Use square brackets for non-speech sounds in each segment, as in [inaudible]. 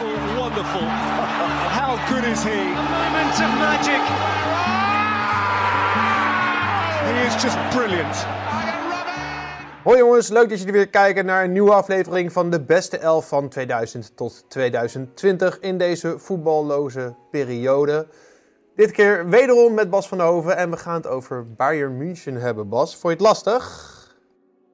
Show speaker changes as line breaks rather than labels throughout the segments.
wonderful, wonderful. How good is he?
Moment of magic.
He is just brilliant.
Hoi jongens, leuk dat jullie weer kijken naar een nieuwe aflevering van de beste elf van 2000 tot 2020 in deze voetballoze periode. Dit keer wederom met Bas van Hoven en we gaan het over Bayern München hebben. Bas, vond je het lastig?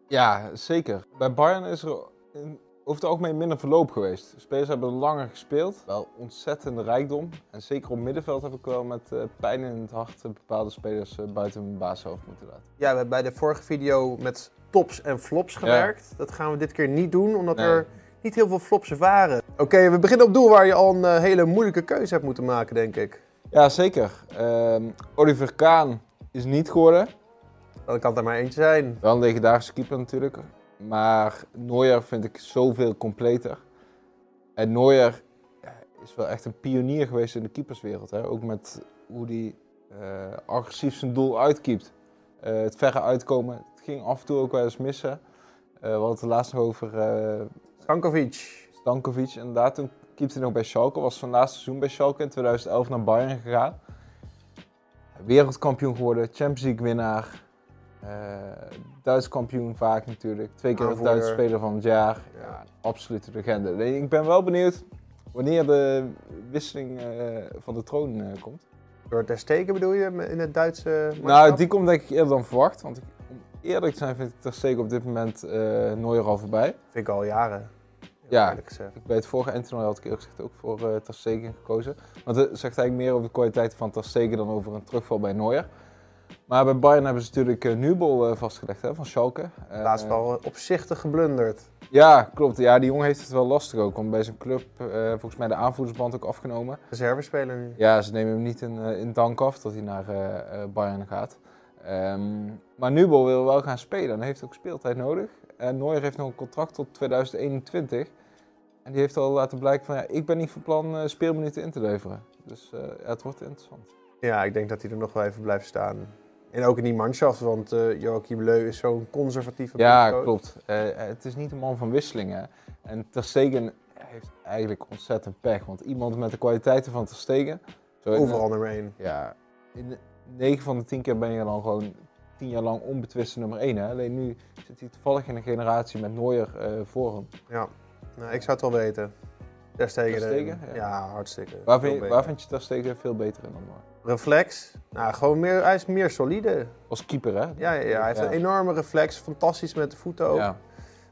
Ja, zeker. Bij Bayern is er in, over het algemeen minder verloop geweest. De spelers hebben langer gespeeld. Wel ontzettende rijkdom. En zeker op middenveld heb ik wel met eh, pijn in het hart bepaalde spelers eh, buiten mijn baashoofd moeten laten.
Ja, we hebben bij de vorige video met tops en flops gewerkt. Dat gaan we dit keer niet doen, omdat
Nee.
er niet heel veel flops waren. Oké, we beginnen op doel waar je al een eh, hele moeilijke keuze hebt moeten maken, denk ik.
Ja, zeker. Ehm, Oliver Kaan is niet geworden.
Dan kan er maar eentje zijn.
Wel een legendarische keeper natuurlijk. Maar Neuer vind ik zoveel completer. En Neuer is wel echt een pionier geweest in de keeperswereld. Hè? Ook met hoe hij eh, agressief zijn doel uitkeept. Eh, het verre uitkomen. Het ging af en toe ook wel eens missen. Eh, we hadden het laatst nog over
Stankovic.
Stankovic. Inderdaad, toen keepte hij nog bij Schalke. Was zijn laatste seizoen bij Schalke in 2011 naar Bayern gegaan. Wereldkampioen geworden, Champions League winnaar. Eh Duits kampioen vaak natuurlijk. Twee keer de. Duitse speler van het jaar. Ja, absolute legende. Nee, Ik ben wel benieuwd wanneer de wisseling eh, van de troon eh, komt.
Door Ter Stegen bedoel je in het Duitse
Nou, die komt denk ik eerder dan verwacht. Want ik, om eerlijk te zijn vind ik Ter Stegen op dit moment Neuer al voorbij.
vind ik al jaren.
Ja. Ik bij het vorige Antonio had ik eerlijk gezegd ook voor uh, Ter Stegen gekozen. Want het zegt eigenlijk meer over de kwaliteit van Ter Stegen dan over een terugval bij Neuer. Maar bij Bayern hebben ze natuurlijk uh, Nubel uh, vastgelegd hè, van Schalke.
Laatst wel opzichtig geblunderd.
Ja, klopt. Ja, die jongen heeft het wel lastig ook. Want bij zijn club volgens mij de aanvoerdersband ook afgenomen.
Reservespeler nu.
Ja, ze nemen hem niet in, in dank af dat hij naar Bayern gaat. Um, maar Nubel wil wel gaan spelen en heeft ook speeltijd nodig. En Neuer heeft nog een contract tot 2021. En die heeft al laten blijken van ja, ik ben niet van plan speelminuten in te leveren. Dus ja, het wordt interessant.
Ja, ik denk dat hij er nog wel even blijft staan. En ook in die manschaft, want uh, Joachim Leu is zo'n conservatieve
Ja, klopt. Uh, het is niet een man van wisselingen. En Ter Stegen heeft eigenlijk ontzettend pech. Want iemand met de kwaliteiten van Ter Stegen...
Overal nummer één.
Ja, in 9 van de 10 keer ben je dan gewoon 10 jaar lang onbetwiste nummer 1. Hè? Alleen nu zit hij toevallig in een generatie met Neuer uh, voor hem.
Ja, nou, ik zou het wel weten. Ter Stegen.
Ter Stegen?
Ja. ja, hartstikke.
Waar vind, je, waar vind je Ter Stegen veel beter in dan Neuer?
Reflex. Nou, gewoon meer, hij is meer solide.
Als keeper, hè?
Ja, ja, ja hij heeft een enorme reflex. Fantastisch met de voeten ook.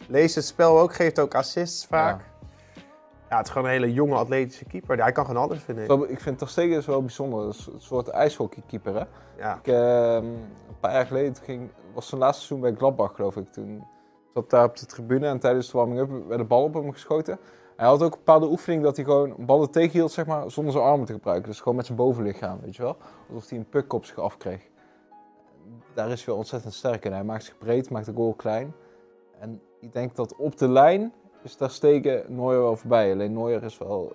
Leest het spel ook, geeft ook assists vaak. Ja, het is gewoon een hele jonge atletische keeper. Ja, hij kan gewoon alles, vind ik.
Ik vind Ter Stegen is wel bijzonder. Is een soort ijshockeykeeper, hè?
Ja.
Ik, uh, een paar jaar geleden ging, was zijn laatste seizoen bij Gladbach, geloof ik. Toen zat daar op de tribune en tijdens de warming-up werd de bal op hem geschoten. Hij had ook een bepaalde oefening dat hij gewoon ballen tegenhield, zeg maar, zonder zijn armen te gebruiken. Dus gewoon met zijn bovenlichaam, weet je wel. Alsof hij een puck op zich afkreeg. Daar is hij wel ontzettend sterk in. Hij maakt zich breed, maakt de goal klein. En ik denk dat op de lijn is daar steken Neuer wel voorbij. Alleen Neuer is wel...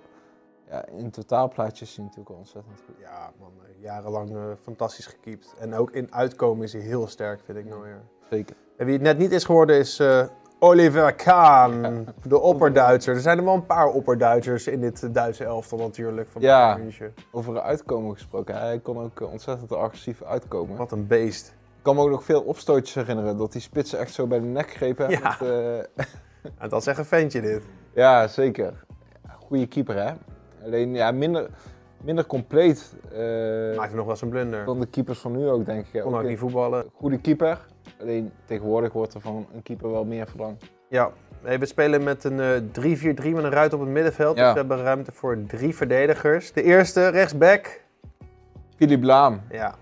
Ja, in totaalplaatje is hij natuurlijk wel ontzettend goed.
Ja, man, jarenlang uh, fantastisch gekiept. En ook in uitkomen is hij heel sterk, vind ik Neuer.
Zeker.
En wie het net niet is geworden is uh, Oliver Kahn, de opperduitser. Er zijn er wel een paar opperduitsers in dit Duitse elftal natuurlijk. Van
ja, over uitkomen gesproken. Hij kon ook ontzettend agressief uitkomen.
Wat een beest.
Ik kan me ook nog veel opstootjes herinneren. Dat die spitsen echt zo bij de nek grepen.
Ja.
Met, uh... [laughs]
ja, dat is echt een ventje dit.
Ja, zeker. Goede keeper hè. Alleen ja, minder, minder compleet. Uh,
Maakt nog wel zijn blunder.
Dan de keepers van nu ook, denk ik.
Kon ook niet voetballen.
Goede keeper. Alleen tegenwoordig wordt er van een keeper wel meer verlangd.
Ja, nee, we spelen met een uh, 3-4-3 met een ruit op het middenveld.
Ja.
Dus we hebben ruimte voor drie verdedigers. De eerste, rechtsback.
Philippe Laam.
Ja.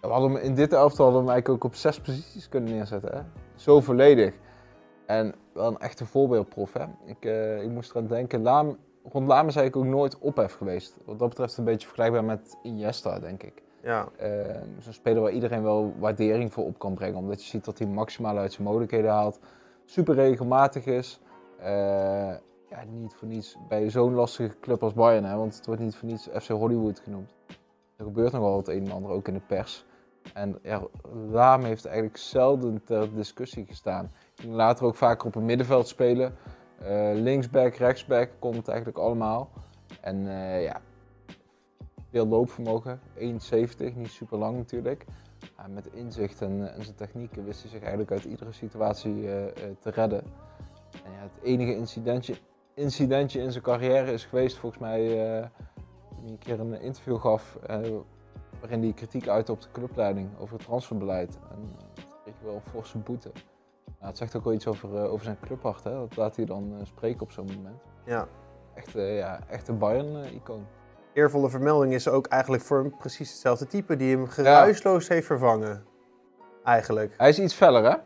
We hadden hem, in dit elftal hadden we hem eigenlijk ook op zes posities kunnen neerzetten. Hè? Zo volledig. En wel een echte voorbeeldprof. Hè? Ik, uh, ik moest eraan denken. Laam, rond Laam is eigenlijk ook nooit ophef geweest. Wat dat betreft een beetje vergelijkbaar met Iniesta, denk ik.
Ja.
Uh, Zo'n speler waar iedereen wel waardering voor op kan brengen. Omdat je ziet dat hij maximaal uit zijn mogelijkheden haalt. Super regelmatig is. Uh, ja, niet voor niets bij zo'n lastige club als Bayern. Hè, want het wordt niet voor niets FC Hollywood genoemd. Er gebeurt nogal het een en ander ook in de pers. En ja, Laam heeft eigenlijk zelden ter discussie gestaan. Ging later ook vaker op een middenveld spelen. Eh, linksback, rechtsback komt eigenlijk allemaal. En eh, ja, veel loopvermogen, 1,70, niet super lang natuurlijk. Maar met inzicht en, en zijn technieken wist hij zich eigenlijk uit iedere situatie eh, eh, te redden. En ja, het enige incidentje, incidentje in zijn carrière is geweest volgens mij eh, toen hij een keer een interview gaf eh, waarin hij kritiek uitte op de clubleiding over het transferbeleid. En uh, toen kreeg wel een forse boete. Nou, het zegt ook wel iets over, eh, over zijn clubhart, hè? dat laat hij dan eh, spreken op zo'n moment.
Ja.
Echt, eh, ja, echt een Bayern-icoon.
Eervolle vermelding is ook eigenlijk voor hem precies hetzelfde type die hem geruisloos heeft vervangen. Eigenlijk.
Hij is iets feller, hè?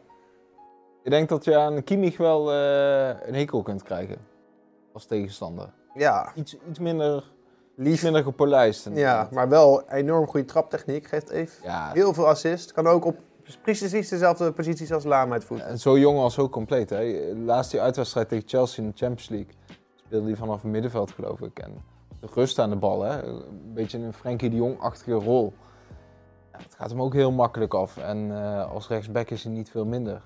Ik denk dat je aan Kimmich wel eh, een hekel kunt krijgen als tegenstander.
Ja,
Iets, iets, minder, iets
lief.
minder gepolijst.
Ja, maar wel enorm goede traptechniek. Geeft even
ja,
heel veel assist. Kan ook op precies dezelfde posities als Lama voet.
En zo jong als zo compleet. Hè. Laatst die uitwedstrijd tegen Chelsea in de Champions League speelde hij vanaf het middenveld, geloof ik. En rust aan de bal, hè. een beetje een Frenkie de Jong-achtige rol. Ja, het gaat hem ook heel makkelijk af. En eh, als rechtsback is hij niet veel minder.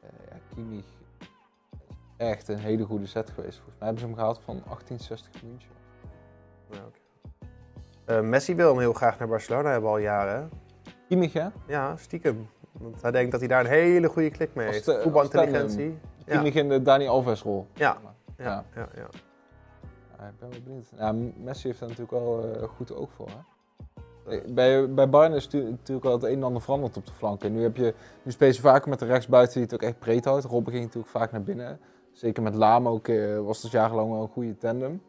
Eh ja, is echt een hele goede set geweest. Volgens mij hebben ze hem gehaald van 1860 München.
Ja. Eh, Messi wil hem heel graag naar Barcelona hebben al jaren.
Kimmich, hè?
Ja, stiekem. Want hij denkt dat hij daar een hele goede klik mee heeft. Voetbalintelligentie.
Kimmich in de Dani Alves-rol.
Ja.
Ja.
Ja, ja, ja.
Ik ben wel benieuwd. Messi heeft daar natuurlijk wel eh, goed oog voor. Eh, Bij, bij Bayern is natuurlijk wel het een en ander veranderd op de flanken. Nu heb je nu speel vaker met de rechtsbuiten die het ook echt breed houdt. Robben ging natuurlijk vaak naar binnen. Zeker met Laam ook eh, was het jarenlang wel een goede tandem.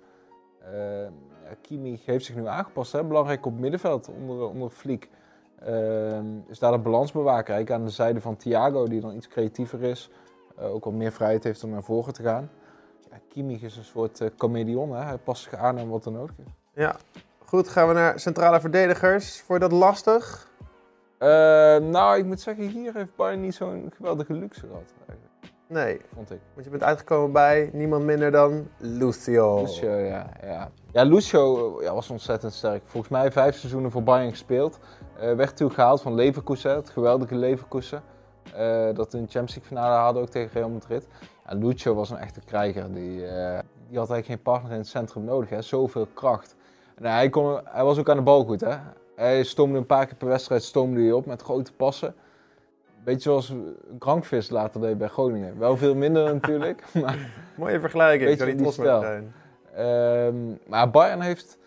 Kimmich heeft zich nu aangepast. Hè? Belangrijk op middenveld onder, onder Fliek. Eh, is daar de balansbewaker aan de zijde van Thiago, die dan iets creatiever is. Ook wat meer vrijheid heeft om naar voren te gaan. Kimmich is een soort eh comedian. Hè? Hij past zich aan aan wat er nodig is.
Ja. Goed, gaan we naar centrale verdedigers. Vond je dat lastig?
Eh, nou, ik moet zeggen, hier heeft Bayern niet zo'n geweldige luxe gehad. Eigenlijk,
Nee,
vond ik.
want je bent uitgekomen bij niemand minder dan Lucio.
Lucio, ja. Ja, ja Lucio eh, ja, was ontzettend sterk. Volgens mij vijf seizoenen voor Bayern gespeeld. Eh, werd gehaald van Leverkusen, het geweldige Leverkusen. Dat in de Champions League finale hadden ook tegen Real Madrid. Ja, Lucio was een echte krijger. Die, eh, die had eigenlijk geen partner in het centrum nodig. Hè. Zoveel kracht. En hij, kon, hij was ook aan de bal goed. Hè. Hij stoomde een paar keer per wedstrijd stoomde hij op met grote passen. Beetje zoals Krankvis later deed bij Groningen. Wel veel minder [laughs] natuurlijk. Maar
Mooie vergelijking.
Beetje
Kan niet zijn.
Ehm, maar Bayern heeft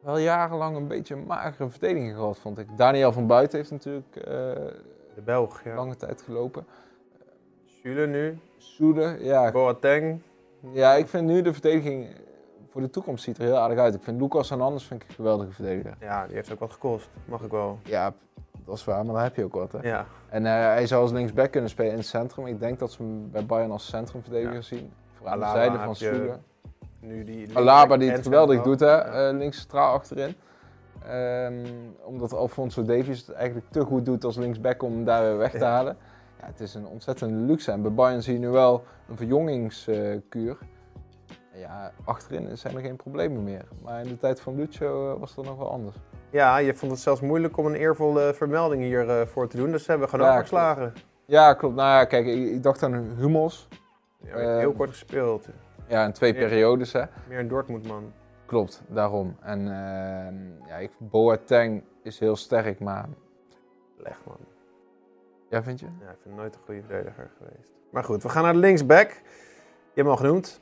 wel jarenlang een beetje een magere verdediging gehad, vond ik. Daniel van Buiten heeft natuurlijk eh,
De Belg, ja.
lange tijd gelopen.
Schüler nu.
Soede, ja,
Boateng.
ja, ik vind nu de verdediging voor de toekomst ziet er heel aardig uit. Ik vind Lucas Hernandez vind ik een geweldige verdediger.
Ja, die heeft ook wat gekost. Mag ik wel.
Ja, dat is waar, maar dan heb je ook wat. Hè?
Ja.
En eh, hij zou als linksback kunnen spelen in het centrum. Ik denk dat ze hem bij Bayern als centrumverdediger
Ja.
zien. Voor aan de zijde van Soede.
Nu die
Alaba die het
en
geweldig doet, hè, eh, links centraal achterin. Ehm, omdat Alfonso Davies het eigenlijk te goed doet als linksback om hem daar weer weg te
Ja.
halen. Ja, het is een ontzettende luxe. En bij Bayern zie je nu wel een verjongingskuur. ja, achterin zijn er geen problemen meer. Maar in de tijd van Lucio eh, was dat nog wel anders.
Ja, je vond het zelfs moeilijk om een eervolle vermelding hiervoor voor te doen. Dus hebben we gewoon
Ja,
overgeslagen.
Ja, klopt. Nou ja, kijk, ik, ik dacht aan Hummels.
Ja, hebt heel
Eh,
kort gespeeld.
Ja, in twee periodes, hè.
Meer een Dortmund man.
Klopt, daarom. En ehm, ja, ik, Boateng is heel sterk, maar...
Leg man.
Ja, vind je?
Ja, ik vind hem nooit een goede verdediger geweest. Maar goed, we gaan naar de linksback. Je hebt hem al genoemd.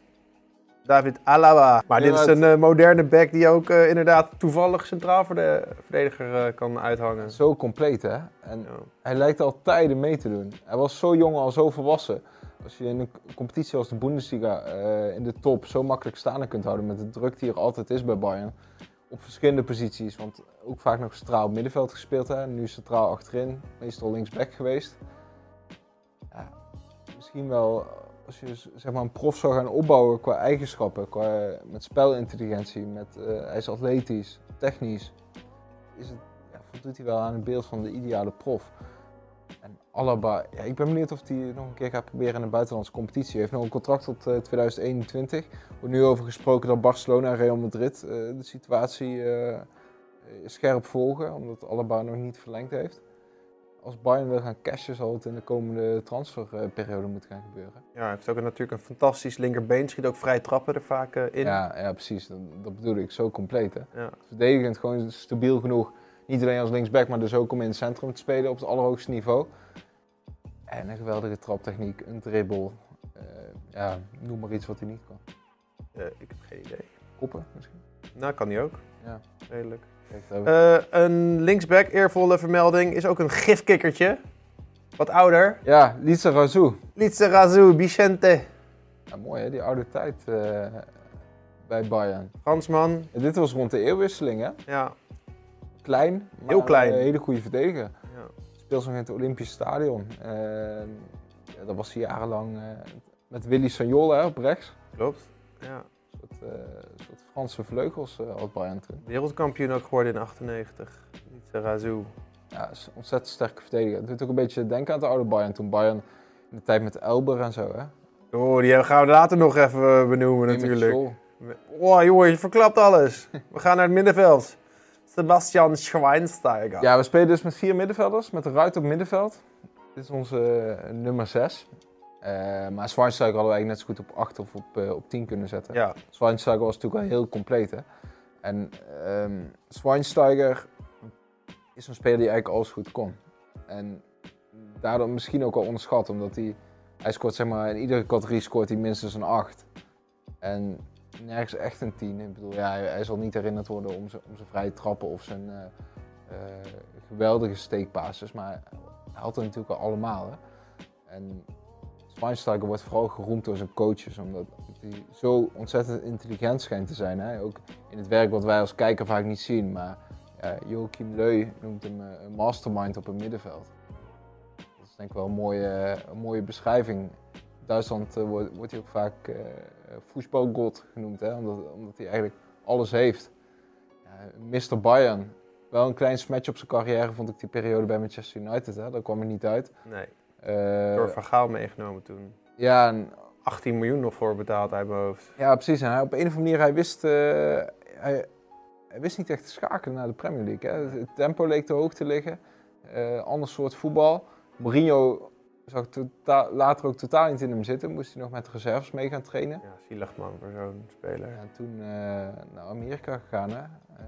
David Alaba. Maar dit is een eh, moderne back die ook eh, inderdaad toevallig centraal voor de verdediger eh, kan uithangen.
Zo compleet, hè. En
Ja.
hij lijkt al tijden mee te doen. Hij was zo jong al zo volwassen. Als je in een competitie als de Bundesliga eh, in de top zo makkelijk staande kunt houden met de druk die er altijd is bij Bayern. Op verschillende posities, want ook vaak nog centraal middenveld gespeeld. Hè. Nu centraal achterin, meestal linksback geweest. Ja, misschien wel als je zeg maar, een prof zou gaan opbouwen qua eigenschappen, qua, met spelintelligentie, met, eh, hij is atletisch, technisch. Is het, ja, voldoet hij wel aan het beeld van de ideale prof. En Alaba, ja, ik ben benieuwd of hij nog een keer gaat proberen in de buitenlandse competitie. Hij heeft nog een contract tot eh, 2021. Er wordt nu over gesproken dat Barcelona en Real Madrid eh, de situatie eh, scherp volgen, omdat Alaba nog niet verlengd heeft. als Bayern wil gaan cashen, zal het in de komende transferperiode moeten gaan gebeuren.
Ja, hij heeft ook een- natuurlijk een fantastisch linkerbeen. Schiet ook vrij trappen er vaak eh, in.
Ja, ja precies. Dat, dat bedoel ik. Zo compleet. Hè?
Ja.
Verdedigend gewoon stabiel genoeg. Niet alleen als linksback, maar dus ook om in het centrum te spelen op het allerhoogste niveau. En een geweldige traptechniek, een dribbel. Eh, ja, noem maar iets wat hij niet kan.
Eh, ik heb geen idee.
Koppen misschien?
Nou, kan hij ook.
Ja.
Redelijk. Eh, een linksback, eervolle vermelding, is ook een gifkikkertje. Wat ouder.
Ja, Lisa Razou.
Litze Razou, Vicente.
Ja, mooi hè, die oude tijd bij Bayern.
Fransman.
Dit was rond de eeuwwisseling hè.
Ja.
Klein, maar
Heel klein.
een hele goede verdediger.
ja.
Speelde nog in het Olympisch Stadion. Eh, ja, dat was hij jarenlang eh, met Willy Sagnol hè, op rechts.
Klopt. Ja.
Een soort, eh, een soort Franse vleugels eh had Bayern toen.
Wereldkampioen ook geworden in 98. Litze Razou.
Ja, is een ontzettend sterke verdediger. Het doet ook een beetje denken aan het oude Bayern. Toen Bayern in de tijd met Elber en zo hè.
Oh, die gaan we later nog even benoemen natuurlijk.
Scholl.
Oh, jongen, je verklapt alles. [laughs] We gaan naar het middenveld. Sebastian Schweinsteiger.
Ja, we spelen dus met vier middenvelders, met een ruit op middenveld. Dit is onze eh, nummer 6. maar Schweinsteiger hadden we eigenlijk net zo goed op 8 of op, eh, op 10 kunnen zetten.
Ja.
Schweinsteiger was natuurlijk wel heel compleet. Hè? En ehm Schweinsteiger is een speler die eigenlijk alles goed kon. En daardoor misschien ook wel onderschat, omdat hij, hij scoort zeg maar in iedere categorie scoort hij minstens een 8. En nergens echt een 10. Ik bedoel, ja, hij, zal niet herinnerd worden om zijn, om zijn vrije trappen of zijn eh, eh, geweldige steekpases, maar hij had het natuurlijk wel allemaal. Hè? En Schweinsteiger wordt vooral geroemd door zijn coaches, omdat hij zo ontzettend intelligent schijnt te zijn. Hè? Ook in het werk wat wij als kijker vaak niet zien. Maar Joachim Leu noemt hem eh, een mastermind op een middenveld. Dat is denk ik wel een mooie, een mooie beschrijving. In Duitsland wordt, wordt hij ook vaak voetbalgod genoemd, hè? Omdat, omdat hij eigenlijk alles heeft. Ja, Mr. Bayern, wel een klein smatch op zijn carrière vond ik die periode bij Manchester United. Hè? Daar kwam er niet uit.
Nee,
Eh,
door Van Gaal meegenomen toen.
ja, en
18 miljoen nog voor betaald uit mijn hoofd.
Ja, precies. En hij, op een of andere manier, hij wist, eh, hij, hij wist niet echt te schakelen naar de Premier League. Hè. Het tempo leek te hoog te liggen. Eh ander soort voetbal. Mourinho zag tota- later ook totaal niet in hem zitten. Moest hij nog met reserves mee gaan trainen.
Ja, zielig man voor zo'n speler.
Ja, en toen eh, naar Amerika gegaan. Hè. Eh,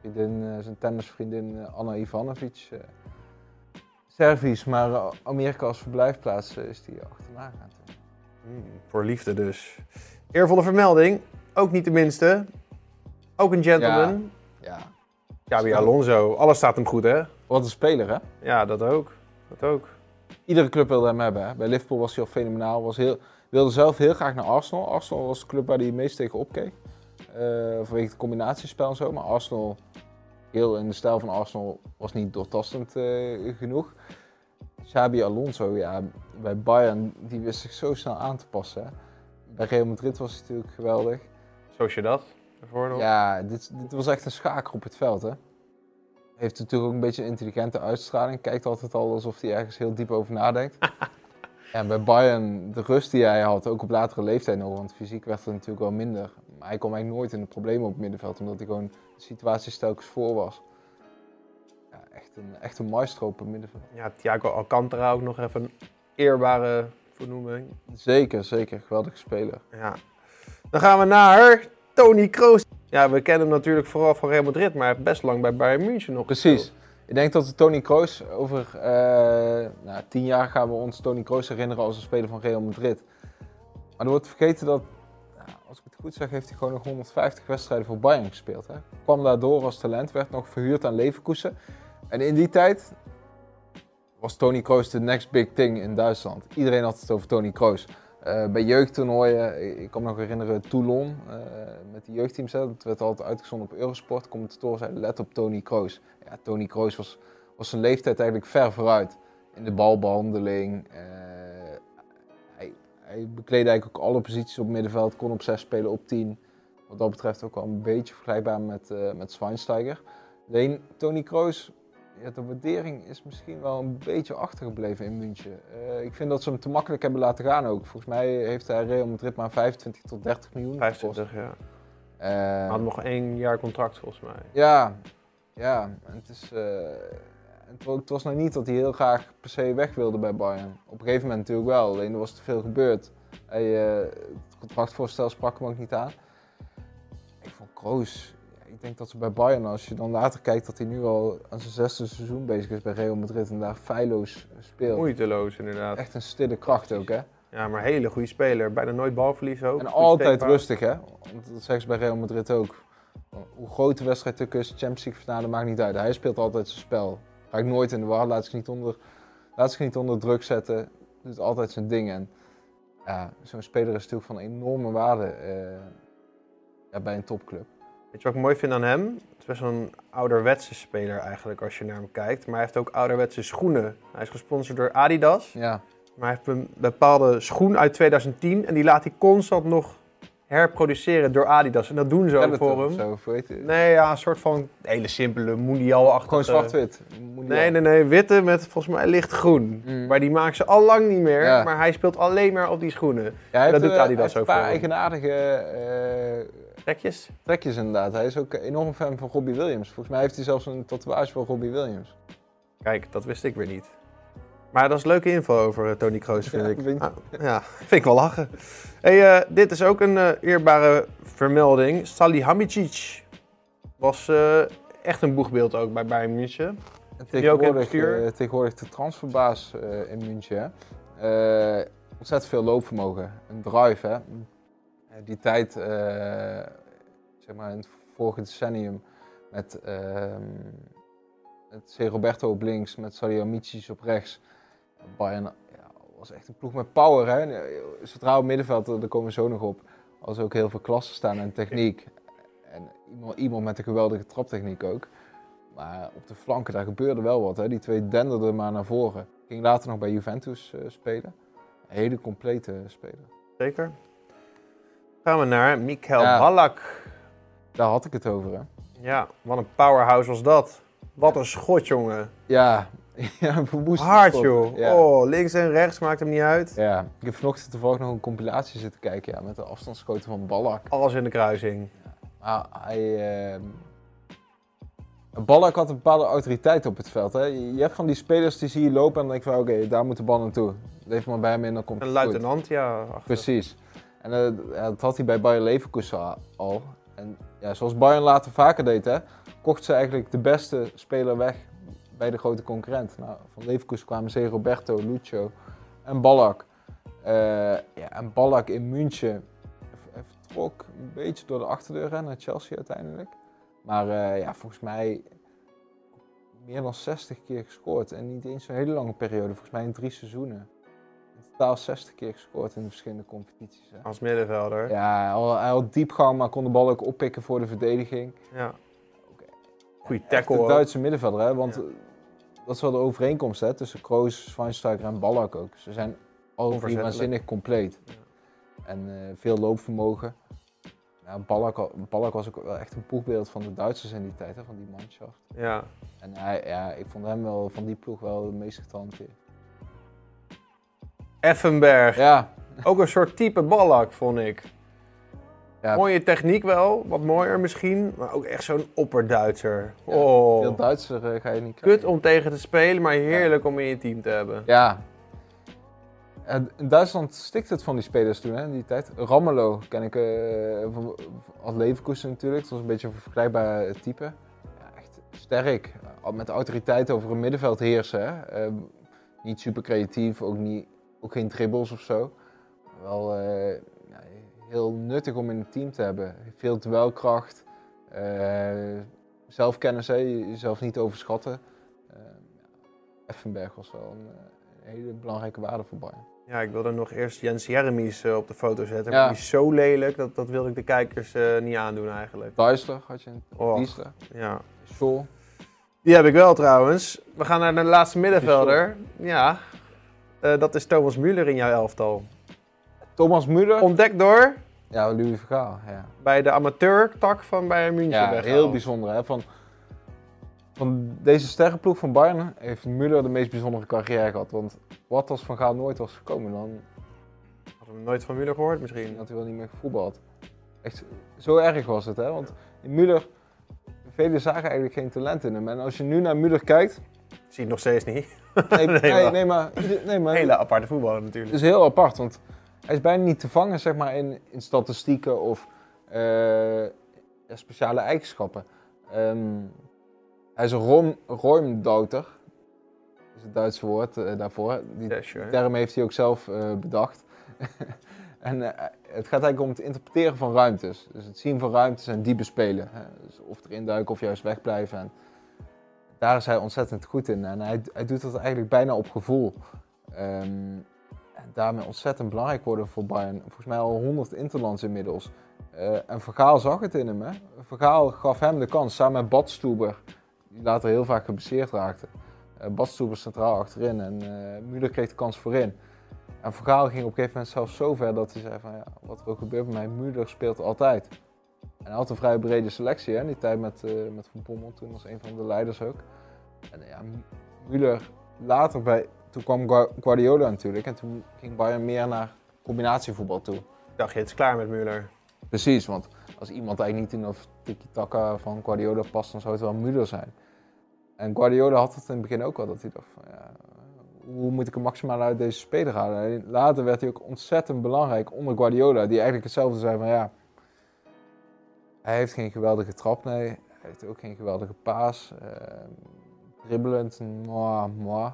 vriendin, eh, zijn tennisvriendin Anna Ivanovic. Servisch, maar Amerika als verblijfplaats is hij achterna toen.
Hmm, voor liefde dus. Eervolle vermelding, ook niet de minste. Ook een gentleman.
Ja,
Xabi Alonso. Alles staat hem goed, hè?
wat een speler hè.
Ja, dat ook. Dat ook.
Iedere club wilde hem hebben. Hè. Bij Liverpool was hij al fenomenaal. Was heel, wilde zelf heel graag naar Arsenal. Arsenal was de club waar hij het meest tegen opkeek. Eh, vanwege het combinatiespel en zo. Maar Arsenal, heel in de stijl van Arsenal, was niet doortastend eh, genoeg. Xabi Alonso, ja, bij Bayern, die wist zich zo snel aan te passen. Hè. Bij Real Madrid was hij natuurlijk geweldig.
Zoals je dat nog.
Ja, dit, dit was echt een schaker op het veld. Hè. Heeft natuurlijk ook een beetje een intelligente uitstraling. Kijkt altijd al alsof hij ergens heel diep over nadenkt. [laughs] en bij Bayern, de rust die hij had, ook op latere leeftijd nog, want fysiek werd het natuurlijk wel minder. Maar hij kwam eigenlijk nooit in de problemen op het middenveld, omdat hij gewoon de situatie telkens voor was. Ja, echt een, echt een maestro op het middenveld.
Ja, Thiago Alcantara ook nog even een eerbare vernoeming.
Zeker, zeker. Geweldige speler.
Ja. Dan gaan we naar Tony Kroos. Ja, we kennen hem natuurlijk vooral van Real Madrid, maar hij heeft best lang bij Bayern München nog
Precies.
gespeeld.
Ik denk dat Tony Kroos over eh, nou, tien jaar gaan we ons Tony Kroos herinneren als een speler van Real Madrid. Maar er wordt vergeten dat, nou, als ik het goed zeg, heeft hij gewoon nog 150 wedstrijden voor Bayern gespeeld. Hè. Kwam daardoor als talent, werd nog verhuurd aan Leverkusen. En in die tijd was Tony Kroos de next big thing in Duitsland. Iedereen had het over Tony Kroos. Eh, bij jeugdtoernooien, ik- kan me nog herinneren Toulon eh, met die jeugdteams. Hè, dat werd altijd uitgezonden op Eurosport. Commentatoren zeiden let op Tony Kroos. Ja, Tony Kroos was, was zijn leeftijd eigenlijk ver vooruit. In de balbehandeling. eh, hij, hij bekleedde eigenlijk ook alle posities op middenveld. Kon op 6 spelen, op 10. Wat dat betreft ook wel een beetje vergelijkbaar met, met Schweinsteiger. Alleen Tony Kroos, ja, de waardering is misschien wel een beetje achtergebleven in München. Eh, ik vind dat ze hem te makkelijk hebben laten gaan ook. Volgens mij heeft hij Real Madrid maar 25 tot 30 miljoen gekost.
25, ja. Hij had nog één jaar contract volgens mij.
ja, ja. En het is, eh, het, wa- het was nou niet dat hij heel graag per se weg wilde bij Bayern. Op een gegeven moment natuurlijk wel, alleen er was te veel gebeurd. Hij, het contractvoorstel sprak hem ook niet aan. Ik vond Kroos, denk dat ze bij Bayern, als je dan later kijkt dat hij nu al aan zijn zesde seizoen bezig is bij Real Madrid en daar feilloos speelt.
Moeiteloos inderdaad.
Echt een stille kracht ook, hè?
Ja, maar hele goede speler. Bijna nooit balverlies ook.
En altijd
steekbaar.
rustig, hè? Want dat zeggen ze bij Real Madrid ook. Hoe groot de wedstrijd ook is, Champions League finale, maakt niet uit. Hij speelt altijd zijn spel. Ik nooit in de war, laat zich niet onder, laat zich niet onder druk zetten. Doet altijd zijn ding. En ja, zo'n speler is natuurlijk van enorme waarde eh, ja, bij een topclub.
Weet je wat ik mooi vind aan hem? Het is best wel een ouderwetse speler eigenlijk als je naar hem kijkt. Maar hij heeft ook ouderwetse schoenen. Hij is gesponsord door Adidas.
Ja,
Maar hij heeft een bepaalde schoen uit 2010 en die laat hij constant nog herproduceren door Adidas. En dat doen ze ook voor hem.
Zo?
Nee, ja, een soort van hele simpele mundial-achtige...
Gewoon zwart-wit.
Nee, nee, nee, witte met volgens mij lichtgroen.
Mm.
Maar die maken ze al lang niet meer,
Ja.
maar hij speelt alleen maar op die schoenen.
Ja, hij heeft,
dat doet
eh,
Adidas
hij heeft
ook
een paar
voor
eigenaardige eh,
Trekjes?
trekjes inderdaad. Hij is ook enorm fan van Robbie Williams. Volgens mij heeft hij zelfs een tatoeage van Robbie Williams.
Kijk, dat wist ik weer niet. Maar dat is leuke info over eh, Tony Kroos, vind
Ja,
ik.
vind?
Ah, ja, [laughs] vind ik wel lachen. Hey, eh, dit is ook een eh, eerbare vermelding. Salihamidzic was echt een boegbeeld ook bij Bayern München.
En tegenwoordig, tegenwoordig de transferbaas in München. ontzettend veel loopvermogen. Een drive, hè. Eh, die tijd, eh, zeg maar in het vorige decennium, met, ehm met C. Roberto op links, met Salihamidzic op rechts. Bayern ja, was echt een ploeg met power, hè. Op middenveld, daar komen we zo nog op, als ook heel veel klassen staan en techniek. En iemand, iemand met een geweldige traptechniek ook. Maar op de flanken, daar gebeurde wel wat. Hè. Die twee denderden maar naar voren. Ging later nog bij Juventus eh, spelen. Hele complete speler.
Zeker. Gaan we naar Mikael
Ja.
Ballack.
Daar had ik het over, hè.
Ja, wat een powerhouse was dat. Wat een schot, jongen.
Ja, [laughs] ja een verwoest
Hard, joh.
Ja.
Oh, links en rechts maakt hem niet uit.
ja, ik heb vanochtend toevallig nog een compilatie zitten kijken ja, met de afstandsschoten van Ballack.
Alles in de kruising.
Maar hij... ehm Ballack had een bepaalde autoriteit op het veld. Hè. Je hebt van die spelers die zie je lopen en dan denk je van oké, daar moet de bal naartoe. Leef maar bij hem in, dan komt
Een
het goed.
luitenant, ja. achter.
Precies. En eh, dat had hij bij Bayer Leverkusen al. En ja, zoals Bayern later vaker deed, hè, kocht ze eigenlijk de beste speler weg bij de grote concurrent. Nou, van Leverkusen kwamen ze Roberto, Lucio en Ballack. Eh, ja, en Ballack in München vertrok een beetje door de achterdeur hè, naar Chelsea uiteindelijk. Maar eh, ja, volgens mij meer dan 60 keer gescoord. En niet eens zo'n hele lange periode, volgens mij in drie seizoenen. Totaal 60 keer gescoord in de verschillende competities. Hè.
Als middenvelder.
Ja, hij had, hij had diepgang, maar kon de bal ook oppikken voor de verdediging.
Ja.
Oké.
Goeie
Echt
tackle. ook.
Duitse middenvelder, hè? want
Ja.
eh, dat is wel de overeenkomst hè, tussen Kroos, Schweinsteiger en Ballack ook. Ze zijn drie
Onverzettelijk.
waanzinnig compleet.
Ja.
En eh, veel loopvermogen. Ja, Ballack, Ballack was ook wel echt een boegbeeld van de Duitsers in die tijd, hè, van die manschaft.
Ja.
En hij, ja, ik vond hem wel van die ploeg wel het meest getalenteerd.
Effenberg.
Ja,
Ook een soort type ballak, vond ik.
Ja.
Mooie techniek wel, wat mooier misschien, maar ook echt zo'n opperduitser. Oh,
veel Duitser eh, ga je niet
kut
krijgen.
om tegen te spelen, maar heerlijk om in je team te hebben.
Ja. In Duitsland stikt het van die spelers toen, hè, in die tijd. Ramelow ken ik eh, van- als Leverkusen natuurlijk. Dat was een beetje een vergelijkbaar type. Ja, echt sterk. Met autoriteit over een middenveld heersen. Hè. Eh, niet super creatief, ook, niet, ook geen dribbles of zo. Wel eh, ja, heel nuttig om in een team te hebben. Veel duelkracht. eh, zelfkennis, hè, jezelf niet overschatten. Ja, Effenberg was wel een, een hele belangrijke waarde voor Bayern.
Ja, ik wilde nog eerst Jens Jeremies op de foto zetten,
Ja.
maar die is zo lelijk, dat, dat wilde ik de kijkers niet aandoen eigenlijk.
Duisler had je, een. Diesler,
Ja. Die heb ik wel trouwens. We gaan naar de laatste middenvelder. Ja, Eh, dat is Thomas Müller in jouw elftal.
Thomas Müller.
Ontdekt door
Ja, Louis Vergaal. Ja,
bij de amateurtak van Bayern München
ja heel bijzonder. Hè? Van, van deze sterrenploeg van Bayern heeft Müller de meest bijzondere carrière gehad. Want wat als Van Gaal nooit was gekomen, dan
Hadden we nooit van Müller gehoord misschien.
had hij wel niet meer gevoetbald. Echt, zo erg was het, hè? Want in Müller, velen zagen eigenlijk geen talent in hem. En als je nu naar Müller kijkt,
Zie je nog steeds niet.
Nee, [laughs]
Nee,
nee,
maar-
nee, maar, nee, maar
Hele aparte voetballer
Het
natuurlijk.
is heel apart, want hij is bijna niet te vangen zeg maar, in, in statistieken of eh, speciale eigenschappen. Ehm, hij is een room, roomdouter, is het Duitse woord eh, daarvoor. Die
Ja, sure.
term heeft hij ook zelf eh, bedacht. [laughs] en het gaat eigenlijk om het interpreteren van ruimtes. Dus het zien van ruimtes en die bespelen. Hè. Dus of erin duiken of juist wegblijven. En daar is hij ontzettend goed in. En hij, hij doet dat eigenlijk bijna op gevoel. Ehm, en daarmee ontzettend belangrijk worden voor Bayern. Volgens mij al 100 interlands inmiddels. Eh, en Vergaal zag het in hem. Hè. Vergaal gaf hem de kans samen met Badstuber. Die later heel vaak geblesseerd raakte. Uh, Badstuber centraal achterin en eh Müller kreeg de kans voorin. En Vergaal ging op een gegeven moment zelfs zo ver dat hij zei van ja, wat er ook gebeurt bij mij, Müller speelt altijd. En hij had een vrij brede selectie hè, in die tijd met, eh, met Van Bommel, toen was een van de leiders ook. En ja, Müller later bij, toen kwam Gua- Guardiola natuurlijk en toen ging Bayern meer naar combinatievoetbal toe.
Ik dacht je, het is klaar met Müller.
Precies, want als iemand eigenlijk niet in de tiki-taka van Guardiola past, dan zou het wel Müller zijn. En Guardiola had het in het begin ook wel, dat hij dacht van ja, hoe moet ik er maximaal uit deze speler halen? En later werd hij ook ontzettend belangrijk onder Guardiola, die eigenlijk hetzelfde zei van ja, hij heeft geen geweldige trap, nee. Hij heeft ook geen geweldige paas. eh, dribbelend, moi, moi.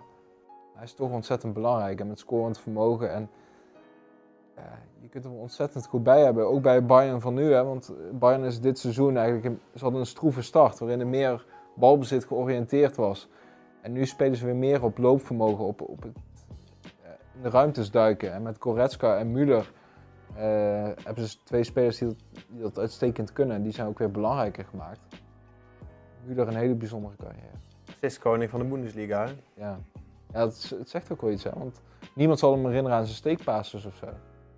Hij is toch ontzettend belangrijk en met scorend vermogen en je kunt hem ontzettend goed bij hebben. Ook bij Bayern van nu, hè, want Bayern is dit seizoen eigenlijk, een, hadden een stroeve start waarin er meer balbezit georiënteerd was. En nu spelen ze weer meer op loopvermogen, op, op eh, in de ruimtes duiken. En met Goretzka en Müller eh, hebben ze twee spelers die dat, die dat uitstekend kunnen. En die zijn ook weer belangrijker gemaakt. Müller een hele bijzondere carrière.
Assistkoning van de Bundesliga. hè?
Ja, ja het, is- het zegt ook wel iets, hè? want niemand zal hem herinneren aan zijn steekpasses of zo.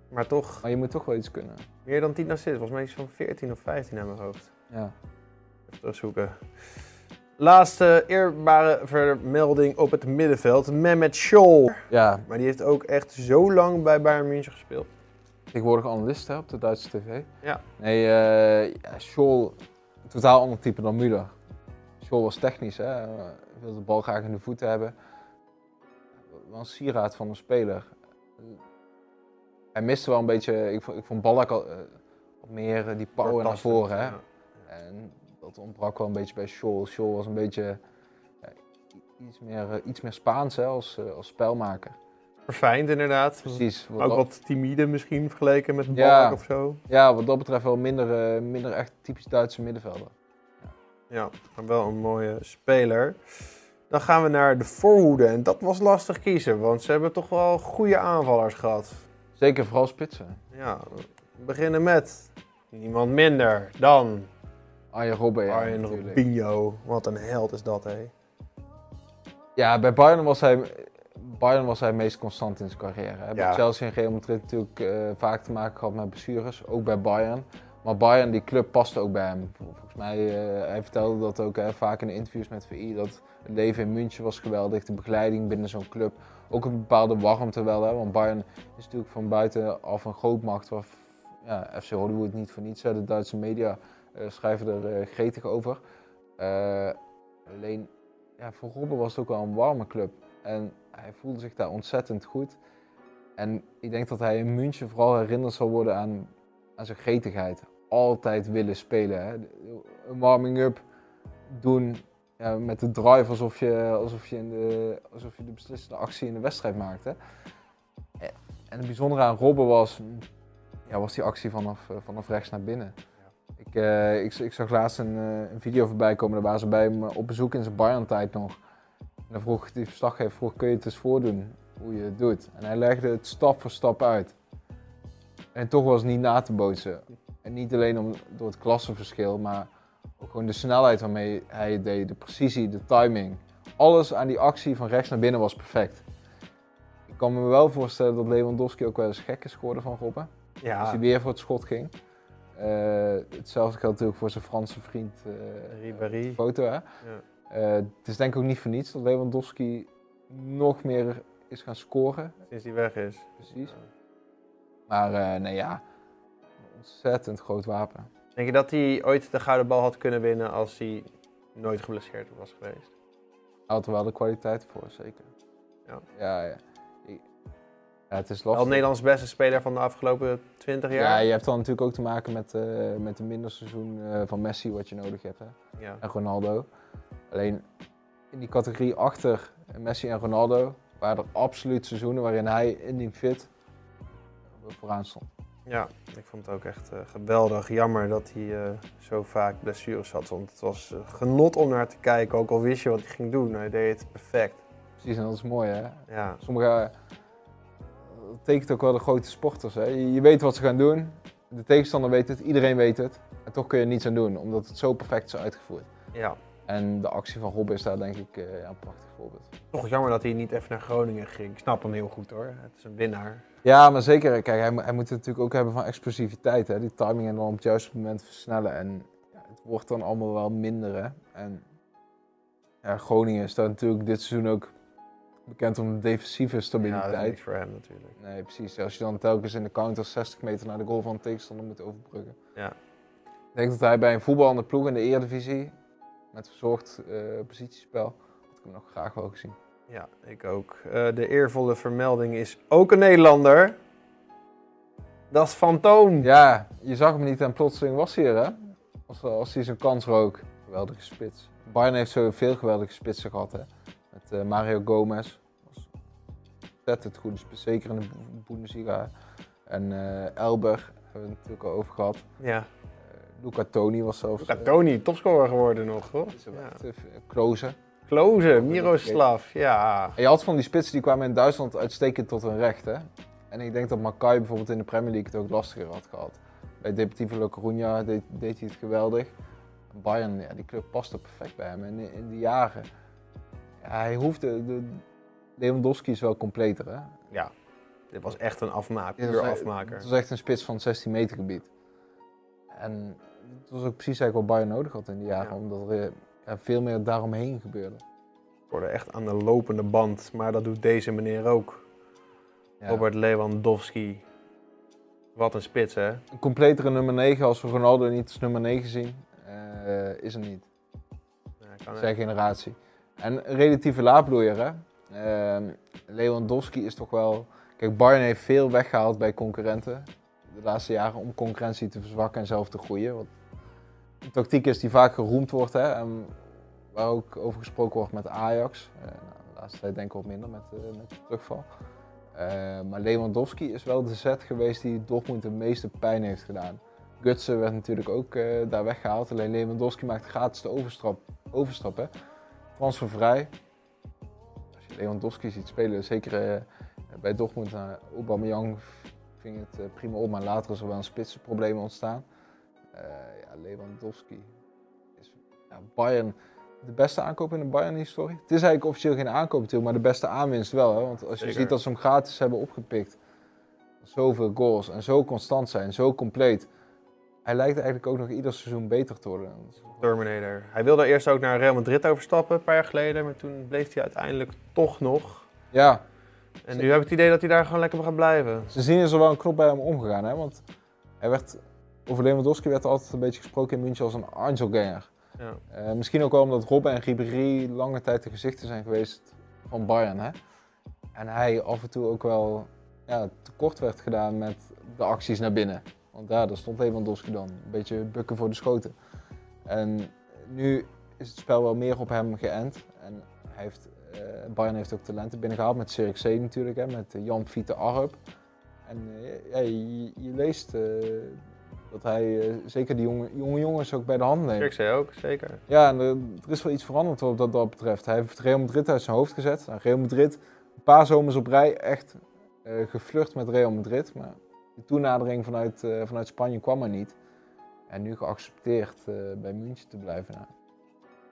Maar toch
Maar je moet toch wel iets kunnen.
meer dan 10 assists. Volgens mij iets van 14 of 15 aan mijn hoofd.
Ja.
Even terugzoeken. Laatste eerbare vermelding op het middenveld. Mehmet Scholl.
ja,
Maar die heeft ook echt zo lang bij Bayern München gespeeld.
Tegenwoordig analist hè, op de Duitse tv.
Ja.
Nee, eh ja, Scholl, een totaal ander type dan Müller. Scholl was technisch, hè. eh, wilde de bal graag in de voeten hebben. Wel een sieraad van een speler. Hij miste wel een beetje, ik vond, ik vond Ballack al eh, meer die power naar voren. Hè.
ja.
En dat ontbrak wel een beetje bij Scholl. Scholl was een beetje iets, meer, iets meer Spaans hè, als, als spelmaker.
Verfijnd inderdaad.
Precies. wat
Ook
dat-
wat timide misschien vergeleken met
Ja.
Ballack of zo.
Ja, wat dat betreft wel minder, eh, minder echt typisch Duitse middenvelder.
Ja, maar wel een mooie speler. Dan gaan we naar de voorhoede. En dat was lastig kiezen, want ze hebben toch wel goede aanvallers gehad.
Zeker vooral spitsen.
Ja, we beginnen met niemand minder dan
Arjen Robben, ja,
Arjen. Robinho. Wat een held is dat, hé.
Ja, bij Bayern was hij, Bayern was hij meest constant in zijn carrière. Hè.
Ja.
Chelsea en Real Madrid natuurlijk eh, vaak te maken gehad met blessures, ook bij Bayern. Maar Bayern, die club, paste ook bij hem. Volgens mij, eh, hij vertelde dat ook hè, vaak in de interviews met VI, dat het leven in München was geweldig, de begeleiding binnen zo'n club. Ook een bepaalde warmte wel, hè, want Bayern is natuurlijk van buitenaf een grootmacht. Waar ja, FC Hollywood niet voor niets, hè. de Duitse media eh, schrijven er gretig over. Alleen, ja, voor Robben was het ook wel een warme club. En hij voelde zich daar ontzettend goed. En ik denk dat hij in München vooral herinnerd zal worden aan, aan zijn gretigheid. Altijd willen spelen. Hè. Een warming-up doen ja, met de drive alsof je, alsof, je in de, alsof je de beslissende actie in de wedstrijd maakte. En het bijzondere aan Robben was, ja, was die actie vanaf, eh, vanaf rechts naar binnen. Ik, eh, ik, ik zag laatst een, eh, een video voorbij komen, daar waren ze bij hem op bezoek in zijn Bayern-tijd nog. En dan vroeg die verslaggever, vroeg, kun je het eens voordoen hoe je het doet? En hij legde het stap voor stap uit. En toch was het niet na te bootsen. En niet alleen om, door het klassenverschil, maar ook gewoon de snelheid waarmee hij het deed, de precisie, de timing. Alles aan die actie van rechts naar binnen was perfect. Ik kan me wel voorstellen dat Lewandowski ook wel eens gek is geworden van Robben. Als
Ja,
hij weer voor het schot ging. Eh, hetzelfde geldt natuurlijk voor zijn Franse vriend eh,
Ribéry.
foto. Hè?
Ja.
Eh, het is denk ik ook niet voor niets dat Lewandowski nog meer is gaan scoren.
Sinds hij weg is.
Precies. Maar eh, nee ja, ontzettend groot wapen.
Denk je dat hij ooit de gouden bal had kunnen winnen als hij nooit geblesseerd was geweest?
Hij had er wel de kwaliteit voor, zeker.
Ja.
Ja, ja. Ja, het is lastig.
Nederlands beste speler van de afgelopen 20
Ja,
jaar.
je hebt dan natuurlijk ook te maken met, eh, met een minder seizoen van Messi wat je nodig hebt. Hè?
Ja.
En Ronaldo. Alleen in die categorie achter Messi en Ronaldo waren er absoluut seizoenen waarin hij in die fit vooraan stond.
Ja, ik vond het ook echt eh, geweldig. Jammer dat hij eh, zo vaak blessures had. Want het was eh, genot om naar te kijken. Ook al wist je wat hij ging doen. Hij deed het perfect.
Precies, en dat is mooi hè.
Ja,
Sommige dat tekent ook wel de grote sporters. Hè? Je, je weet wat ze gaan doen. De tegenstander weet het, iedereen weet het. En toch kun je er niets aan doen, omdat het zo perfect is uitgevoerd.
ja.
En de actie van Rob is daar denk ik eh, ja, een prachtig voorbeeld.
Toch jammer dat hij niet even naar Groningen ging. Ik snap hem heel goed hoor. Het is een winnaar.
Ja, maar zeker. Kijk, hij, hij moet het natuurlijk ook hebben van explosiviteit. Hè? Die timing en dan op het juiste moment versnellen. En ja, het wordt dan allemaal wel minder. Hè? En ja, Groningen staat natuurlijk dit seizoen ook bekend om de defensieve
Ja, dat is
stabiliteit.
voor hem natuurlijk.
nee, precies. Als je dan telkens in de counter 60 meter naar de goal van de tegenstander moet overbruggen.
Ja.
Ik denk dat hij bij een voetballende ploeg in de Eredivisie, met verzorgd eh, positiespel, had ik hem nog graag wel gezien.
Ja, ik ook. Eh, de eervolle vermelding is ook een Nederlander. Dat is Fantoom.
Ja, je zag hem niet en plotseling was hij er, hè? Als, als hij zijn kans rook. Geweldige spits. Bayern heeft zoveel geweldige spitsen gehad, hè? Met eh, Mario Gomez. Was ontzettend goede spits, zeker in de Bu- Bundesliga. En eh, Elber hebben we het natuurlijk al over gehad.
Ja.
Eh, Luca Toni was zelfs...
Luca Toni, topscorer geworden nog, hoor.
eh,
Ja.
eh, Klose.
Kloze, Miroslav, ja.
En je had van die spitsen die kwamen in Duitsland uitstekend tot hun recht, hè? En ik denk dat Makai bijvoorbeeld in de Premier League het ook lastiger had gehad. Bij Deportivo La Coruña deed, deed hij het geweldig. Bayern, ja, die club paste perfect bij hem. En in, in die jaren, ja, hij hoefde, de, Lewandowski is wel completer, hè?
Ja, dit was echt een afmaker, puur afmaker.
Het was echt een spits van het 16 meter gebied. En het was ook precies eigenlijk wat Bayern nodig had in die jaren,
Ja.
omdat er eh, ja, veel meer daaromheen gebeurde.
Worden echt aan de lopende band, maar dat doet deze meneer ook.
Ja.
Robert Lewandowski. Wat een spits, hè?
Een completere nummer 9 als we Ronaldo niet als nummer 9 zien, eh, is er niet.
Kan
Zijn generatie. En een relatieve laadbloeier, hè. Ehm, Lewandowski is toch wel... Kijk, Bayern heeft veel weggehaald bij concurrenten de laatste jaren om concurrentie te verzwakken en zelf te groeien. Wat een tactiek is die vaak geroemd wordt, hè. En waar ook over gesproken wordt met Ajax. Eh, nou, de laatste tijd denk ik wat minder met, eh, met de terugval. Eh, maar Lewandowski is wel de zet geweest die Dortmund de meeste pijn heeft gedaan. Gutsen werd natuurlijk ook daar weggehaald. Alleen Lewandowski maakt gratis de overstap. overstap hè. Transfervrij. Als je Lewandowski ziet spelen, zeker bij Dortmund Aubameyang ving het eh, prima op. Maar later is er wel een spitsenprobleem ontstaan. Eh, ja, Lewandowski is ja, Bayern de beste aankoop in de Bayern-historie. Het is eigenlijk officieel geen aankoop natuurlijk, maar de beste aanwinst wel. Hè? Want als je
Zeker.
ziet dat ze hem gratis hebben opgepikt. Zoveel goals en zo constant zijn, zo compleet. Hij lijkt eigenlijk ook nog ieder seizoen beter te worden.
Terminator. Hij wilde eerst ook naar Real Madrid overstappen, een paar jaar geleden. Maar toen bleef hij uiteindelijk toch nog.
Ja,
En nu heb ik het idee dat hij daar gewoon lekker gaat blijven.
ze zien is er wel een knop bij hem omgegaan. Hè? Want hij werd, over Lewandowski werd er altijd een beetje gesproken in München als een Angelganger.
Ja.
Eh, misschien ook wel omdat Robben en Ribéry lange tijd de gezichten zijn geweest van Bayern. Hè? En hij af en toe ook wel ja, tekort werd gedaan met de acties naar binnen. Want ja, daar stond Lewandowski dan. Een beetje bukken voor de schoten. En nu is het spel wel meer op hem geënt. En hij heeft, Bayern heeft ook talenten binnengehaald met Zirkzee natuurlijk, hè, met eh, Jan Fiete Arp. En eh, ja, je, je leest eh, dat hij eh, zeker die jonge, jonge jongens ook bij de hand neemt.
Ik zei ook, zeker.
Ja, en er, er is wel iets veranderd wat dat, dat betreft. Hij heeft Real Madrid uit zijn hoofd gezet. Nou, Real Madrid, een paar zomers op rij, echt eh geflirt met Real Madrid. Maar die toenadering vanuit, eh, vanuit Spanje kwam er niet. En nu geaccepteerd eh, bij München te blijven. Nou,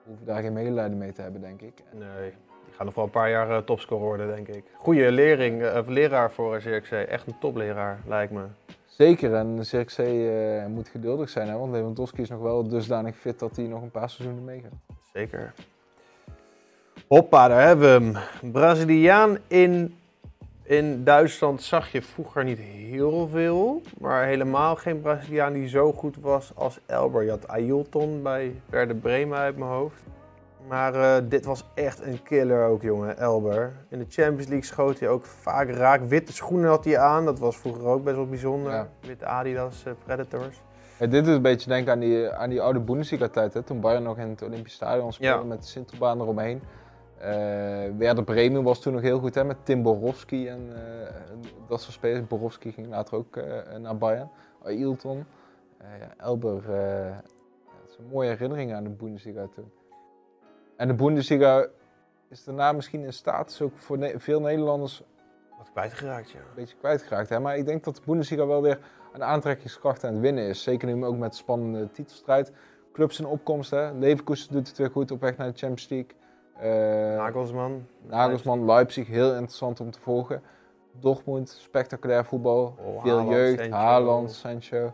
we hoeven daar geen medelijden mee te hebben, denk ik. En,
Nee, gaat nog wel een paar jaar eh, topscorer worden, denk ik. Goeie lering, eh, leraar voor Zirkzee. Echt een topleraar, lijkt me.
zeker, en Zirkzee eh moet geduldig zijn, hè, want Lewandowski is nog wel dusdanig fit dat hij nog een paar seizoenen meegaat.
Zeker. Hoppa, daar hebben we hem. Braziliaan in, in Duitsland zag je vroeger niet heel veel. Maar helemaal geen Braziliaan die zo goed was als Elber. Je had Ailton bij Werder Bremen uit mijn hoofd. Maar eh, dit was echt een killer ook, jongen, Elber. In de Champions League schoot hij ook vaak raak. Witte schoenen had hij aan, dat was vroeger ook best wel bijzonder.
Ja.
Witte Adidas eh, Predators.
Dit is een beetje denken aan die, aan die oude Bundesliga-tijd, hè, toen Bayern nog in het Olympisch Stadion speelde
Ja.
met de Sintelbaan eromheen. Eh Werder Bremen was toen nog heel goed hè, met Tim Borowski en dat soort spelers. Borowski ging later ook naar Bayern. Ailton, ja, Elber. het is een mooie herinnering aan de Bundesliga toen. En de Bundesliga is daarna misschien in status ook voor Ne- veel Nederlanders
Wat kwijtgeraakt, ja.
een beetje kwijtgeraakt. Hè? Maar ik denk dat de Bundesliga wel weer een aantrekkingskracht aan het winnen is. Zeker nu ook met spannende titelstrijd. Clubs in opkomst. Hè? Leverkusen doet het weer goed op weg naar de Champions League. Eh,
Nagelsman.
Nagelsman, Leipzig, heel interessant om te volgen. Dortmund, spectaculair voetbal.
Oh,
Veel
Haaland,
jeugd,
Sancho.
Haaland, Sancho.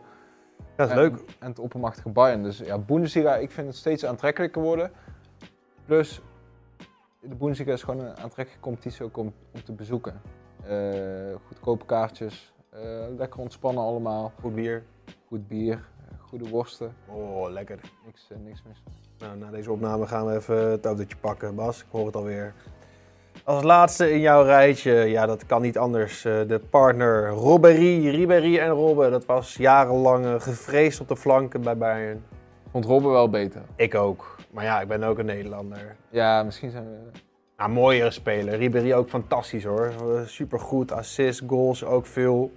Dat is
En-
leuk.
En het oppermachtige Bayern. Dus ja, Bundesliga, ik vind het steeds aantrekkelijker worden. Plus, de Bundesliga is gewoon een aantrekkelijke competitie ook om, om te bezoeken. Eh, goedkope kaartjes, eh, lekker ontspannen allemaal.
Goed bier.
Goed bier, goede worsten,
Oh, lekker.
niks, eh, niks mis.
Nou, na deze opname gaan we even het autootje pakken. Bas, ik hoor het alweer. Als laatste in jouw rijtje, ja, dat kan niet anders. de partner Robbery, Ribéry en Robben. Dat was jarenlang gevreesd op de flanken bij Bayern.
Vond Robben wel beter.
Ik ook. Maar ja, ik ben ook een Nederlander.
Ja, misschien zijn we...
Nou, mooiere speler. Ribéry ook fantastisch hoor. Super goed, assist, goals ook veel.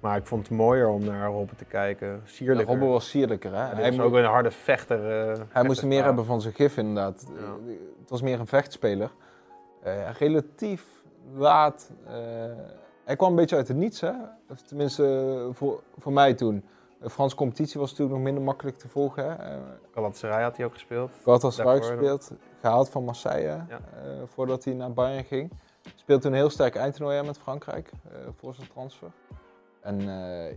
Maar ik vond het mooier om naar Robben te kijken.
Ja,
Sierlijker.
Robben was sierlijker, hè?
Ja,
hij, mo-
ook een harde vechter. eh,
hij moest meer hebben van zijn gif, inderdaad.
Ja.
Eh, Het was meer een vechtspeler. Eh, relatief laat. hij kwam een beetje uit het niets, hè? Of tenminste, voor, voor mij toen. De Franse competitie was natuurlijk nog minder makkelijk te volgen. Hè? Eh,
Galatasaray had hij ook gespeeld.
Galatasaray gespeeld, gehaald van Marseille
Ja.
eh, voordat hij naar Bayern ging. Speelde toen een heel sterk eindtoernooi met Frankrijk eh, voor zijn transfer. En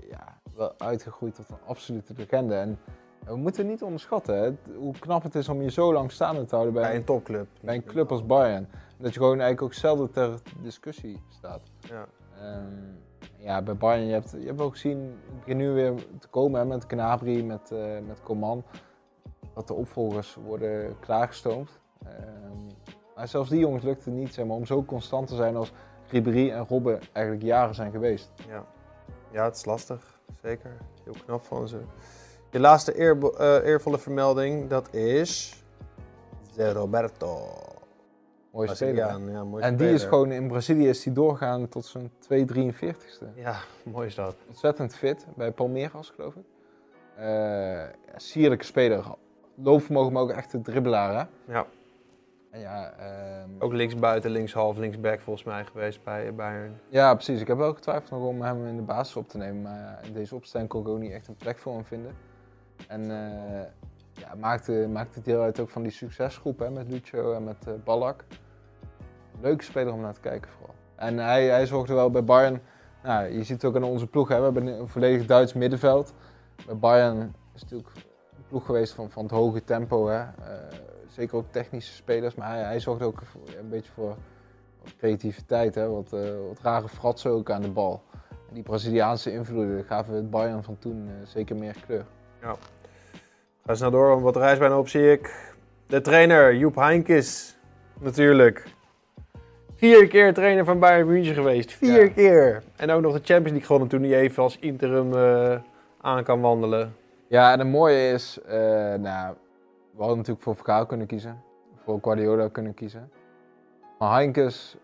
ja, wel uitgegroeid tot een absolute legende. En we moeten niet onderschatten hè, hoe knap het is om je zo lang staande te houden bij,
Bij
een,
een topclub.
bij een club als Bayern. Dat je gewoon eigenlijk ook zelden ter discussie staat.
Ja.
Ehm, ja, bij Bayern, je hebt, je hebt ook gezien, het begint nu weer te komen hè, met Gnabry, met, eh, met Coman, dat de opvolgers worden klaargestoomd. Ehm, maar zelfs die jongens lukt het niet zeg maar, om zo constant te zijn als Ribéry en Robben eigenlijk jaren zijn geweest.
Ja. ja, het is lastig. Zeker. Heel knap van ze. Je laatste eerbo- eh, eervolle vermelding, dat is... Zé Roberto.
Mooie speler.
Ja, mooi
En die is gewoon in Brazilië is die doorgaan tot zijn 243ste.
Ja, mooi is dat.
Ontzettend fit, bij Palmeiras geloof ik. Eh, ja, sierlijke speler. Loopvermogen, maar ook echt een dribbelaar hè.
Ja.
En ja, ehm,
Ook linksbuiten, linkshalf, linksback volgens mij geweest bij Bayern.
Ja, precies. Ik heb wel getwijfeld nog om hem in de basis op te nemen. Maar ja, in deze opstelling kon ik ook niet echt een plek voor hem vinden. En eh ja, maakte, maakte deel uit ook van die succesgroep hè, met Lucio en met eh Ballack. Leuke speler om naar te kijken vooral. En hij, hij zorgde wel bij Bayern. Nou, je ziet het ook aan onze ploeg. Hè. We hebben een volledig Duits middenveld. Bij Bayern is natuurlijk een ploeg geweest van, van het hoge tempo. Hè. Eh, zeker ook technische spelers. Maar hij, hij zorgde ook een beetje voor creativiteit. Hè. Wat, eh, wat rare fratsen ook aan de bal. En die Braziliaanse invloeden gaven het Bayern van toen eh, zeker meer kleur.
Ga snel door, want wat reisbijna op zie ik. De trainer, Joep Heinkes. Natuurlijk. Vier keer trainer van Bayern München geweest. Vier
Ja.
keer. En ook nog de Champions League gewonnen toen hij even als interim eh, aan kan wandelen.
Ja, en het mooie is, eh, nou, we hadden natuurlijk voor Vergaal kunnen kiezen. Voor Guardiola kunnen kiezen. Maar Heinkes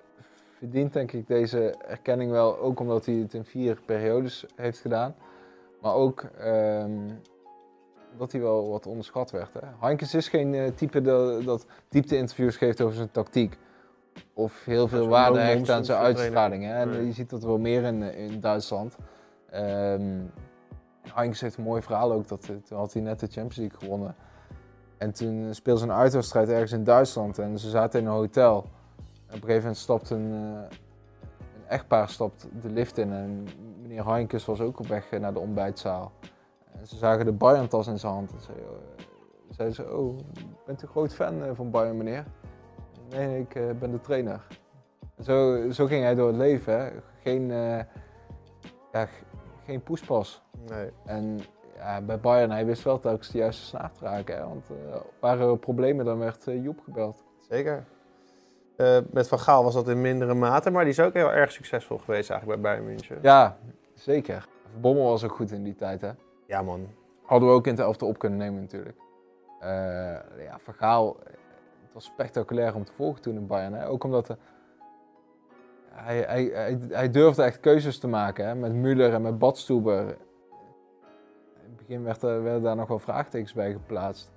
verdient denk ik deze erkenning wel, ook omdat hij het in vier periodes heeft gedaan. Maar ook ehm, dat hij wel wat onderschat werd. Hè. Heinkes is geen eh, type dat, dat diepte-interviews geeft over zijn tactiek. Of heel veel waarde hecht aan zijn uitstraling. Hè. En
Nee.
je ziet dat wel meer in, in Duitsland. Heinkes heeft een mooi verhaal ook. Dat, toen had hij net de Champions League gewonnen. En toen speelde ze een uitwedstrijd ergens in Duitsland. En ze zaten in een hotel. En op een gegeven moment stapt een, eh, een echtpaar stapt de lift in. En meneer Heinkes was ook op weg naar de ontbijtzaal. En ze zagen de Bayern-tas in zijn hand. En zeiden, eh, zeiden ze, oh, bent u een groot fan eh, van Bayern, meneer? Nee, ik eh, ben de trainer. Zo, zo ging hij door het leven. Hè. Geen, ja, geen poespas.
Nee.
En ja, bij Bayern, hij wist wel telkens de juiste snaar te raken. Hè? Want waren er problemen, dan werd Joep gebeld.
Zeker. Met Van Gaal was dat in mindere mate, maar die is ook heel erg succesvol geweest eigenlijk bij Bayern München.
Ja, zeker. Bommel was ook goed in die tijd, hè?
Ja, man.
Hadden we ook in het elfte op kunnen nemen natuurlijk. ja, Van Gaal, het was spectaculair om te volgen toen in Bayern. Hè? Ook omdat de, hij, hij, hij, hij, durfde echt keuzes te maken, hè? met Müller en met Badstuber. In het begin werd er, werden daar nog wel vraagtekens bij geplaatst.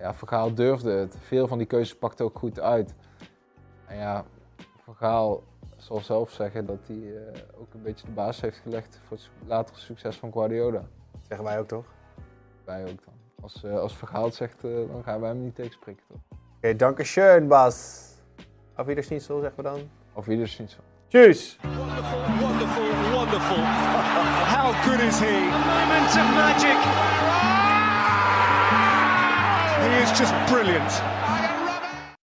Ja, Vergaal durfde het. Veel van die keuzes pakte ook goed uit. En ja, Vergaal zal zelf zeggen dat hij ook een beetje de basis heeft gelegd voor het latere succes van Guardiola.
Zeggen wij ook toch?
Wij ook dan. Als, uh, als Vergaal het zegt, uh, dan gaan wij hem niet tegenspreken toch?
Oké, okay, danke schön, Bas. Auf Wiedersehen, zeggen we dan.
Auf Wiedersehen.
Tschüss.
Wonderful, wonderful, wonderful. How good is he?
A moment of magic.
He is just brilliant.